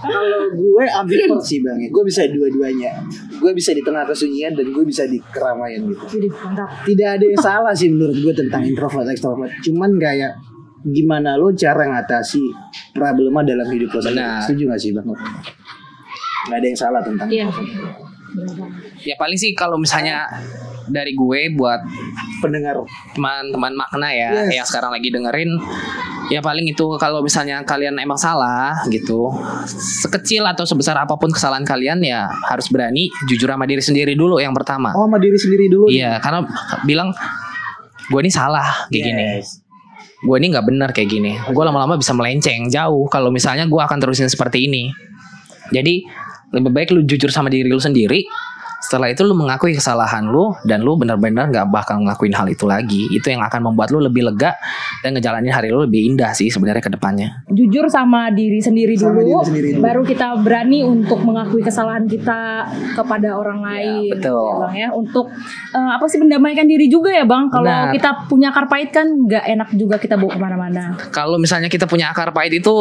[SPEAKER 3] Kalau gue ambil sih bang, gue bisa dua-duanya. Gue bisa di tengah kesunyian dan gue bisa di keramaian gitu.
[SPEAKER 2] Jadi mantap.
[SPEAKER 3] Tidak ada yang salah sih menurut gue tentang introvert ekstrovert. Cuman kayak gimana lo cara ngatasi problema dalam hidup lo sendiri.
[SPEAKER 1] Benar.
[SPEAKER 3] Setuju gak sih bang? Gak ada yang salah tentang
[SPEAKER 2] Iya.
[SPEAKER 1] ya paling sih kalau misalnya dari gue buat
[SPEAKER 3] pendengar.
[SPEAKER 1] teman-teman makna ya
[SPEAKER 3] Yes.
[SPEAKER 1] yang sekarang lagi dengerin ya paling itu kalau misalnya kalian emang salah gitu sekecil atau sebesar apa pun kesalahan kalian ya harus berani jujur sama diri sendiri dulu yang pertama
[SPEAKER 3] Oh sama diri sendiri dulu.
[SPEAKER 1] iya karena bilang gue ini salah kayak gini
[SPEAKER 3] Yes.
[SPEAKER 1] Gue ini nggak benar kayak gini. Gue lama-lama bisa melenceng jauh kalau misalnya gue akan terusin seperti ini. Jadi lebih baik lu jujur sama diri lu sendiri setelah itu lu mengakui kesalahan lu dan lu benar-benar nggak bakal ngelakuin hal itu lagi itu yang akan membuat lu lebih lega dan ngejalanin hari lu lebih indah sih sebenarnya ke depannya
[SPEAKER 2] Jujur sama diri sendiri
[SPEAKER 3] Sama
[SPEAKER 2] dulu,
[SPEAKER 3] diri sendiri dulu.
[SPEAKER 2] baru kita berani untuk mengakui kesalahan kita kepada orang lain.
[SPEAKER 1] betul.
[SPEAKER 2] ya, Bang ya. Untuk eh, apa sih mendamaikan diri juga ya Bang. Kalau kita punya akar pahit kan nggak enak juga kita bawa ke mana-mana.
[SPEAKER 1] kalau misalnya kita punya akar pahit itu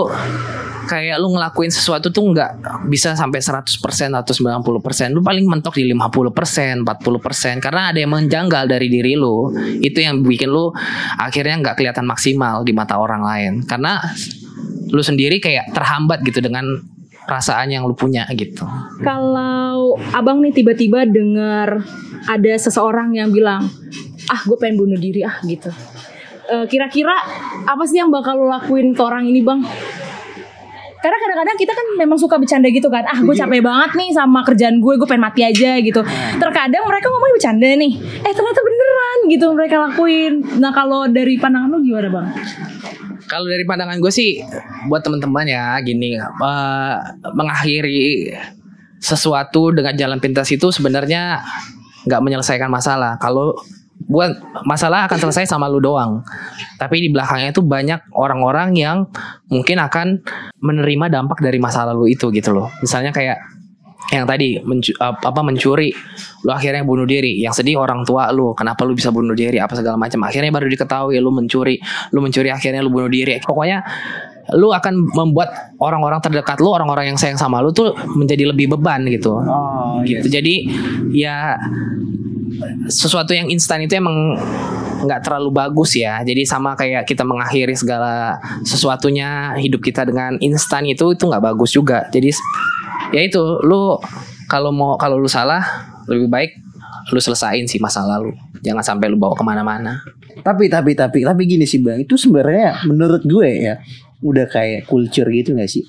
[SPEAKER 1] kayak lu ngelakuin sesuatu tuh nggak bisa sampai 100% atau 90% lu paling mentok di 50% 40% karena ada yang menjanggal dari diri lu. Itu yang bikin lu akhirnya nggak kelihatan maksimal di mata orang lain. Karena lu sendiri kayak terhambat gitu dengan perasaan yang lu punya gitu.
[SPEAKER 2] Kalau abang nih tiba-tiba dengar ada seseorang yang bilang, ah gue pengen bunuh diri ah gitu. Eh, Kira-kira apa sih yang bakal lo lakuin ke orang ini bang? Karena kadang-kadang kita kan memang suka bercanda gitu kan, ah gue capek banget nih sama kerjaan gue, gue pengen mati aja gitu. Terkadang mereka ngomongnya bercanda nih, eh ternyata beneran gitu mereka lakuin. Nah kalau dari pandangan lo gimana bang?
[SPEAKER 1] Kalau dari pandangan gue sih buat teman-teman ya gini eh, mengakhiri sesuatu dengan jalan pintas itu sebenarnya nggak menyelesaikan masalah. Kalau buat masalah akan selesai sama lu doang. Tapi di belakangnya itu banyak orang-orang yang mungkin akan menerima dampak dari masa lalu itu gitu loh. Misalnya kayak yang tadi mencu- ap- apa mencuri lu akhirnya bunuh diri. Yang sedih orang tua lu kenapa lu bisa bunuh diri apa segala macam. Akhirnya baru diketahui lu mencuri lu mencuri akhirnya lu bunuh diri. Pokoknya lu akan membuat orang-orang terdekat lu orang-orang yang sayang sama lu tuh menjadi lebih beban gitu.
[SPEAKER 3] Oh,
[SPEAKER 1] gitu. Jadi ya sesuatu yang instan itu emang nggak terlalu bagus ya. Jadi sama kayak kita mengakhiri segala sesuatunya hidup kita dengan instan itu itu nggak bagus juga. Jadi ya itu lu kalau mau kalau lu salah lebih baik lu selesain sih masa lalu. Jangan sampai lu bawa ke mana-mana.
[SPEAKER 3] Tapi tapi tapi tapi gini sih bang, itu sebenarnya menurut gue ya udah kayak culture gitu gak sih?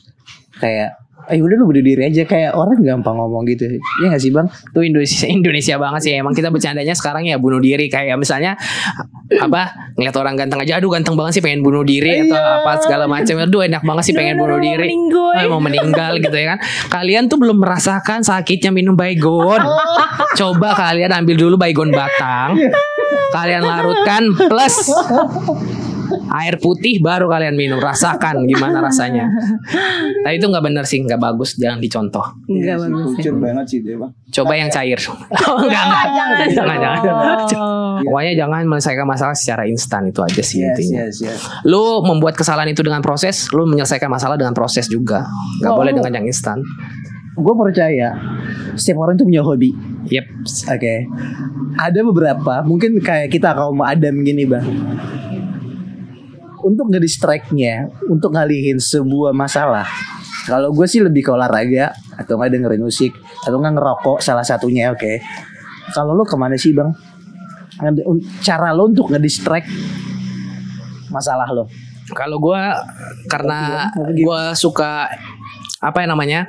[SPEAKER 3] Kayak eh udah lu bunuh diri aja. Kayak orang gampang ngomong gitu. Ya gak sih bang?
[SPEAKER 1] Itu Indonesia Indonesia banget sih. Emang kita bercandanya sekarang ya bunuh diri. Kayak misalnya apa ngeliat orang ganteng aja aduh ganteng banget sih pengen bunuh diri atau
[SPEAKER 3] Iya.
[SPEAKER 1] apa segala macam aduh enak banget sih pengen bunuh
[SPEAKER 2] Aduh,
[SPEAKER 1] diri. Ah, mau meninggal gitu ya kan. Kalian tuh belum merasakan sakitnya minum baygon. Coba kalian ambil dulu baygon batang. Kalian larutkan plus air putih baru kalian minum. Rasakan gimana rasanya. Nah itu nggak bener sih nggak bagus jangan dicontoh.
[SPEAKER 2] Enggak bagus. ya.
[SPEAKER 3] culture banget sih dia bang
[SPEAKER 1] coba yang cair. Oh, enggak enggak jangan jangan
[SPEAKER 2] Oh.
[SPEAKER 1] pokoknya jangan menyelesaikan masalah secara instan itu aja sih
[SPEAKER 3] yes
[SPEAKER 1] intinya.
[SPEAKER 3] yes yes.
[SPEAKER 1] Lu membuat kesalahan itu dengan proses lu menyelesaikan masalah dengan proses juga. Nggak
[SPEAKER 3] Oh,
[SPEAKER 1] boleh dengan yang instan.
[SPEAKER 3] Gue percaya setiap orang tuh punya hobi.
[SPEAKER 1] Yep.
[SPEAKER 3] Oke. Ada beberapa, mungkin kayak kita kaum Adam gini, Bang. Untuk ngedistract-nya, untuk ngalihin sebuah masalah. Kalau gue sih lebih ke olahraga atau nggak dengerin musik atau nggak ngerokok salah satunya, oke. Kalau lo ke mana sih, Bang? Cara lo untuk ngedistract masalah lo.
[SPEAKER 1] Kalau gua karena
[SPEAKER 3] gitu?
[SPEAKER 1] gua suka apa ya namanya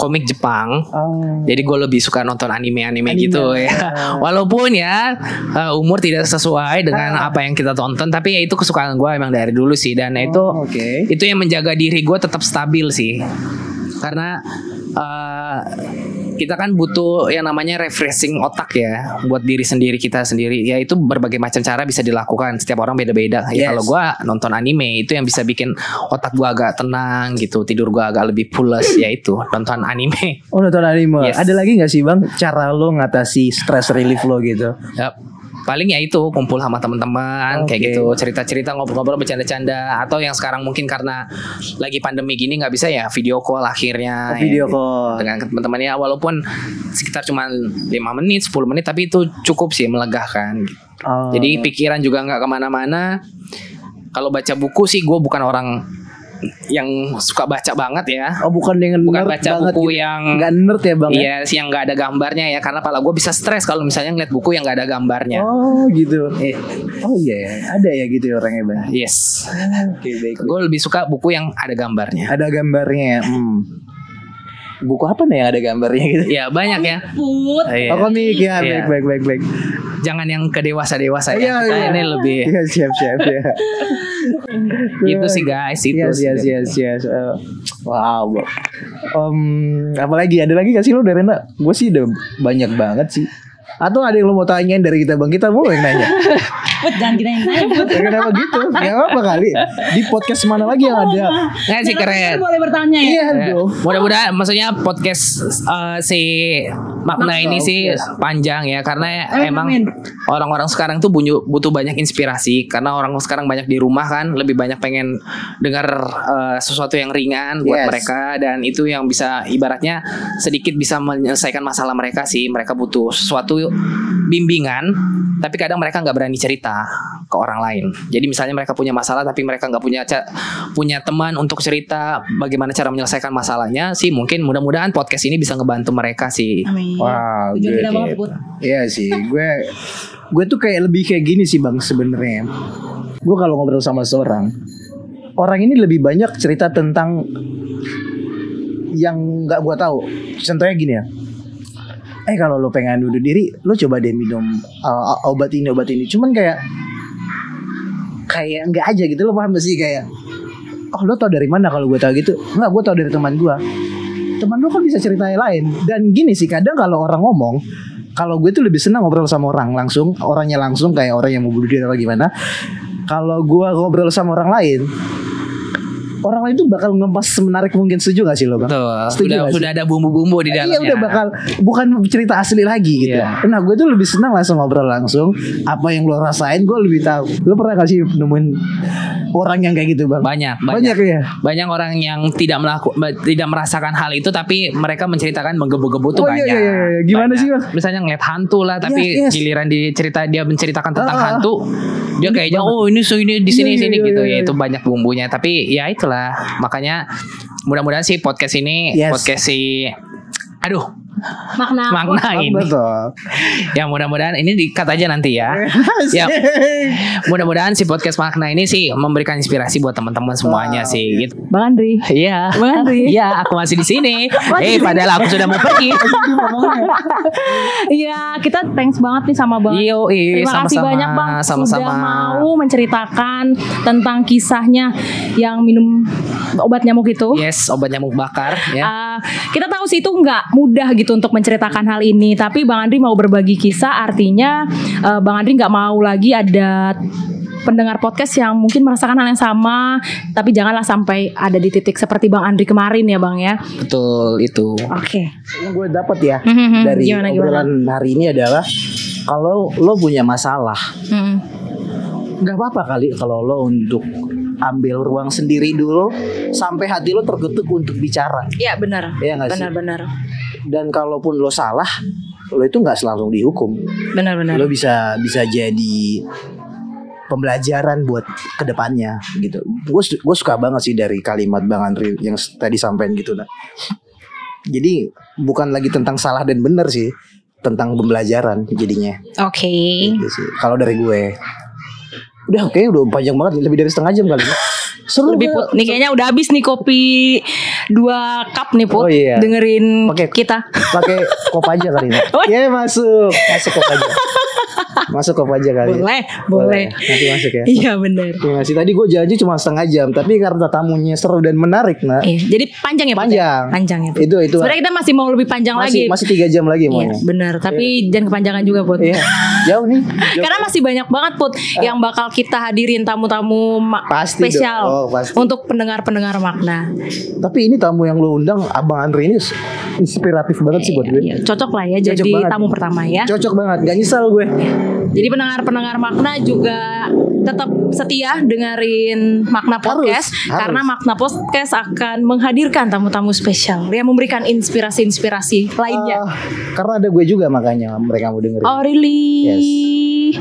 [SPEAKER 1] komik Jepang
[SPEAKER 3] Oh.
[SPEAKER 1] jadi gue lebih suka nonton anime-anime
[SPEAKER 3] Anime.
[SPEAKER 1] gitu ya. Walaupun ya uh, umur tidak sesuai dengan apa yang kita tonton, tapi ya itu kesukaan gue emang dari dulu sih. Dan itu
[SPEAKER 3] Oh, oke.
[SPEAKER 1] itu yang menjaga diri gue tetap stabil sih. Karena uh, kita kan butuh yang namanya refreshing otak ya buat diri sendiri kita sendiri. Ya itu berbagai macam cara bisa dilakukan. Setiap orang beda-beda. Ya
[SPEAKER 3] Yes.
[SPEAKER 1] kalau gue nonton anime itu yang bisa bikin otak gue agak tenang gitu, tidur gue agak lebih pules. ya itu nonton anime.
[SPEAKER 3] Oh nonton anime.
[SPEAKER 1] Yes.
[SPEAKER 3] Ada lagi nggak sih bang cara lo ngatasi stress relief lo gitu?
[SPEAKER 1] Yap. Paling ya itu kumpul sama teman-teman kayak
[SPEAKER 3] Oke.
[SPEAKER 1] gitu cerita-cerita ngobrol-ngobrol bercanda-canda atau yang sekarang mungkin karena lagi pandemi gini nggak bisa ya video call akhirnya
[SPEAKER 3] Oh, video
[SPEAKER 1] ya,
[SPEAKER 3] call.
[SPEAKER 1] dengan teman-teman ya walaupun sekitar cuma 5 menit 10 menit tapi itu cukup sih melegakan gitu.
[SPEAKER 3] Oh.
[SPEAKER 1] jadi pikiran juga nggak ke mana-mana kalau baca buku sih gue bukan orang yang suka baca banget ya
[SPEAKER 3] Oh bukan yang
[SPEAKER 1] bukan
[SPEAKER 3] nerd
[SPEAKER 1] baca
[SPEAKER 3] banget
[SPEAKER 1] buku
[SPEAKER 3] gitu.
[SPEAKER 1] yang
[SPEAKER 3] Nggak nerd ya bang ya?
[SPEAKER 1] Iya sih yang nggak ada gambarnya ya karena pala gue bisa stres kalau misalnya ngeliat buku yang nggak ada gambarnya.
[SPEAKER 3] Oh gitu.
[SPEAKER 1] Eh,
[SPEAKER 3] Oh iya ya. Ada ya gitu ya orangnya bang.
[SPEAKER 1] yes.
[SPEAKER 3] Oke baik.
[SPEAKER 1] Gue lebih suka buku yang ada gambarnya.
[SPEAKER 3] Ada gambarnya. ya? Hmm. Buku apa nih yang ada gambarnya gitu?
[SPEAKER 1] Ya banyak ya.
[SPEAKER 2] Put.
[SPEAKER 1] Iya.
[SPEAKER 3] Oh komik ya.
[SPEAKER 1] Iya.
[SPEAKER 3] Baik baik baik baik.
[SPEAKER 1] Jangan yang ke dewasa
[SPEAKER 3] Iya,
[SPEAKER 1] ya. Kita
[SPEAKER 3] iya.
[SPEAKER 1] ini lebih.
[SPEAKER 3] Iya siap siap ya.
[SPEAKER 1] Itu sih guys itu.
[SPEAKER 3] Yes
[SPEAKER 1] sih.
[SPEAKER 3] yes yes yes. Eh, wow. Om, apalagi ada lagi gak sih lo dari Rena? Gue sih udah banyak banget sih. Atau ada yang lo mau tanyain dari kita bang? Kita boleh nanya.
[SPEAKER 2] Put jangan kita yang.
[SPEAKER 3] Ya, Kenapa gitu? Ya apa kali? Di podcast mana lagi yang ada?
[SPEAKER 1] Nggak sih keren.
[SPEAKER 2] Boleh bertanya ya.
[SPEAKER 3] Iya
[SPEAKER 1] Ya,
[SPEAKER 3] dong.
[SPEAKER 1] Mudah-mudahan maksudnya podcast eh, si makna ini sih panjang ya karena emang orang-orang sekarang tuh butuh banyak inspirasi karena orang sekarang banyak di rumah kan lebih banyak pengen dengar eh, sesuatu yang ringan buat
[SPEAKER 3] Yes.
[SPEAKER 1] mereka dan itu yang bisa ibaratnya sedikit bisa menyelesaikan masalah mereka sih mereka butuh sesuatu bimbingan tapi kadang mereka nggak berani cerita ke orang lain jadi misalnya mereka punya masalah tapi mereka nggak punya punya teman untuk cerita bagaimana cara menyelesaikan masalahnya sih mungkin mudah-mudahan podcast ini bisa ngebantu mereka sih
[SPEAKER 2] Amin.
[SPEAKER 3] Wow,
[SPEAKER 2] banget. Put.
[SPEAKER 3] Iya sih, gue gue tuh kayak lebih kayak gini sih bang sebenarnya. Gue kalau ngobrol sama seorang, orang ini lebih banyak cerita tentang yang nggak gue tahu. Contohnya gini ya. Eh kalau lo pengen bunuh diri, lo coba deh minum uh, obat ini obat ini. Cuman kayak kayak nggak aja gitu lo paham gak sih? Kayak oh lo tau dari mana kalau gue tahu gitu? Nggak gue tau dari teman gue teman lo kan bisa ceritain lain? Dan gini sih kadang kalau orang ngomong kalau gue tuh lebih senang ngobrol sama orang langsung orangnya langsung kayak orang yang mau bunuh diri atau gimana. Kalau gue ngobrol sama orang lain orang lain tuh bakal ngepas semenarik mungkin setuju gak sih lo bang?
[SPEAKER 1] Betul.
[SPEAKER 3] Setuju
[SPEAKER 1] Sudah ada bumbu-bumbu di dalamnya.
[SPEAKER 3] Iya udah bakal bukan cerita asli lagi gitu.
[SPEAKER 1] Iya.
[SPEAKER 3] Nah gue tuh lebih senang langsung ngobrol langsung. Apa yang lo rasain gue lebih tahu. Lo pernah gak sih nemuin orang yang kayak gitu bang?
[SPEAKER 1] banyak
[SPEAKER 3] Banyak
[SPEAKER 1] banyak
[SPEAKER 3] ya.
[SPEAKER 1] banyak orang yang tidak melakukan tidak merasakan hal itu tapi mereka menceritakan menggebu-gebu tuh
[SPEAKER 3] Oh, iya,
[SPEAKER 1] banyak.
[SPEAKER 3] iya, iya, iya. Gimana
[SPEAKER 1] Banyak.
[SPEAKER 3] sih, Bang?
[SPEAKER 1] Misalnya ngeliat hantu lah tapi
[SPEAKER 3] Yes, yes.
[SPEAKER 1] giliran dicerita dia menceritakan tentang
[SPEAKER 3] Ah, ah.
[SPEAKER 1] hantu dia kayaknya oh ini so ini di sini
[SPEAKER 3] Iya,
[SPEAKER 1] sini
[SPEAKER 3] iya,
[SPEAKER 1] gitu
[SPEAKER 3] iya,
[SPEAKER 1] ya
[SPEAKER 3] iya.
[SPEAKER 1] itu banyak bumbunya tapi ya itulah makanya mudah-mudahan sih podcast ini
[SPEAKER 3] Yes.
[SPEAKER 1] podcast si aduh
[SPEAKER 2] Makna.
[SPEAKER 1] makna ini
[SPEAKER 3] Betul.
[SPEAKER 1] ya mudah-mudahan ini dikat aja nanti ya Ya. mudah-mudahan si podcast makna ini sih memberikan inspirasi buat teman-teman semuanya
[SPEAKER 3] Wow,
[SPEAKER 1] sih gitu
[SPEAKER 2] Bang Andri.
[SPEAKER 1] Iya.
[SPEAKER 2] Bang Andri.
[SPEAKER 1] Iya, aku masih di sini. eh, padahal aku sudah mau pergi.
[SPEAKER 2] Iya, kita thanks banget nih sama Bang.
[SPEAKER 1] Yo,
[SPEAKER 2] Terima kasih
[SPEAKER 1] sama-sama.
[SPEAKER 2] banyak Bang
[SPEAKER 1] Sama-sama.
[SPEAKER 2] sudah mau menceritakan tentang kisahnya yang minum obat nyamuk itu.
[SPEAKER 1] Yes, obat nyamuk bakar ya.
[SPEAKER 2] Uh, kita tahu sih itu nggak mudah gitu untuk menceritakan hal ini, tapi Bang Andri mau berbagi kisah, artinya uh, Bang Andri nggak mau lagi ada pendengar podcast yang mungkin merasakan hal yang sama, tapi janganlah sampai ada di titik seperti Bang Andri kemarin ya Bang ya.
[SPEAKER 1] Betul itu.
[SPEAKER 2] Oke.
[SPEAKER 3] yang gue dapat ya
[SPEAKER 2] Mhm,
[SPEAKER 3] dari
[SPEAKER 2] gimana, gimana?
[SPEAKER 3] obrolan hari ini adalah kalau lo punya masalah
[SPEAKER 2] Mm.
[SPEAKER 3] nggak apa-apa kali kalau lo untuk ambil ruang sendiri dulu sampai hati lo tergetuk untuk bicara
[SPEAKER 2] Iya benar.
[SPEAKER 3] Iya nggak sih?
[SPEAKER 2] Benar-benar.
[SPEAKER 3] Dan kalaupun lo salah lo itu nggak selalu dihukum.
[SPEAKER 2] Benar-benar.
[SPEAKER 3] lo bisa bisa jadi pembelajaran buat ke depannya gitu. Gue gue suka banget sih dari kalimat bang Andri yang tadi sampein gitu nah jadi bukan lagi tentang salah dan benar sih tentang pembelajaran jadinya.
[SPEAKER 2] Oke.
[SPEAKER 3] gitu sih. Kalau dari gue udah oke udah panjang banget lebih dari setengah jam kali seru
[SPEAKER 2] Lebih? Put. Nih kayaknya udah habis nih kopi dua cup nih Put.
[SPEAKER 3] Oh, iya.
[SPEAKER 2] Dengerin
[SPEAKER 3] Pakai-
[SPEAKER 2] kita.
[SPEAKER 3] pakai kop aja kali ini
[SPEAKER 2] Oh.
[SPEAKER 3] ya masuk masuk kop aja masuk kop aja kali
[SPEAKER 2] Boleh, boleh.
[SPEAKER 3] nanti masuk ya
[SPEAKER 2] Iya benar.
[SPEAKER 3] Terima kasih. Tadi gue janji cuma setengah jam, tapi karena tamunya seru dan menarik, nah
[SPEAKER 2] Iya, jadi panjang ya ya?
[SPEAKER 3] panjang.
[SPEAKER 2] Panjang ya.
[SPEAKER 3] Itu itu
[SPEAKER 2] Sebenarnya kita masih mau lebih panjang
[SPEAKER 3] masih
[SPEAKER 2] lagi.
[SPEAKER 3] masih tiga jam lagi
[SPEAKER 2] Iya,
[SPEAKER 3] maunya.
[SPEAKER 2] benar. Tapi jangan kepanjangan juga, Put.
[SPEAKER 3] Iya. Jauh nih. Jauh.
[SPEAKER 2] Karena masih banyak banget put yang bakal kita hadirin tamu-tamu
[SPEAKER 3] Pasti
[SPEAKER 2] spesial
[SPEAKER 3] dong. Oh, pasti.
[SPEAKER 2] untuk pendengar-pendengar makna.
[SPEAKER 3] Tapi ini tamu yang lu undang Abang Andre ini inspiratif banget sih buat gue.
[SPEAKER 2] Iya, cocok lah ya
[SPEAKER 3] Cocok
[SPEAKER 2] jadi
[SPEAKER 3] banget.
[SPEAKER 2] tamu pertama ya.
[SPEAKER 3] Cocok banget, gak nyesal gue.
[SPEAKER 2] Jadi pendengar-pendengar makna juga tetap setia dengerin makna podcast
[SPEAKER 3] harus.
[SPEAKER 2] karena makna podcast akan menghadirkan tamu-tamu spesial yang memberikan inspirasi-inspirasi lainnya.
[SPEAKER 3] Ah, karena ada gue juga makanya mereka mau dengerin.
[SPEAKER 2] oh really?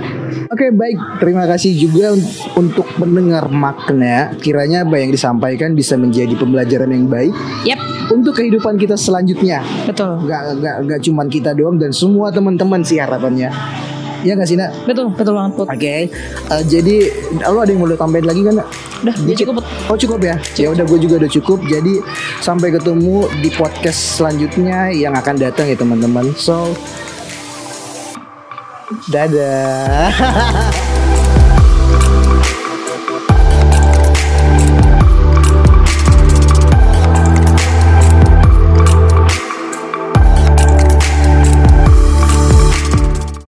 [SPEAKER 3] Oke baik, terima kasih juga un- untuk pendengar makna. Kiranya apa yang disampaikan bisa menjadi pembelajaran yang baik
[SPEAKER 2] Yep,
[SPEAKER 3] untuk kehidupan kita selanjutnya.
[SPEAKER 2] betul.
[SPEAKER 3] Gak, gak, gak cuman kita doang dan semua teman-teman sih harapannya. Ya gak sih nak?
[SPEAKER 2] Betul, betul banget.
[SPEAKER 3] Oke, eh, jadi lo ada yang mau tambahin lagi kan? Nak?
[SPEAKER 2] Udah,
[SPEAKER 3] Dikit.
[SPEAKER 2] cukup.
[SPEAKER 3] Oh cukup ya? Ya udah gue juga udah cukup. Jadi sampai ketemu di podcast selanjutnya yang akan datang ya teman-teman. So dadah.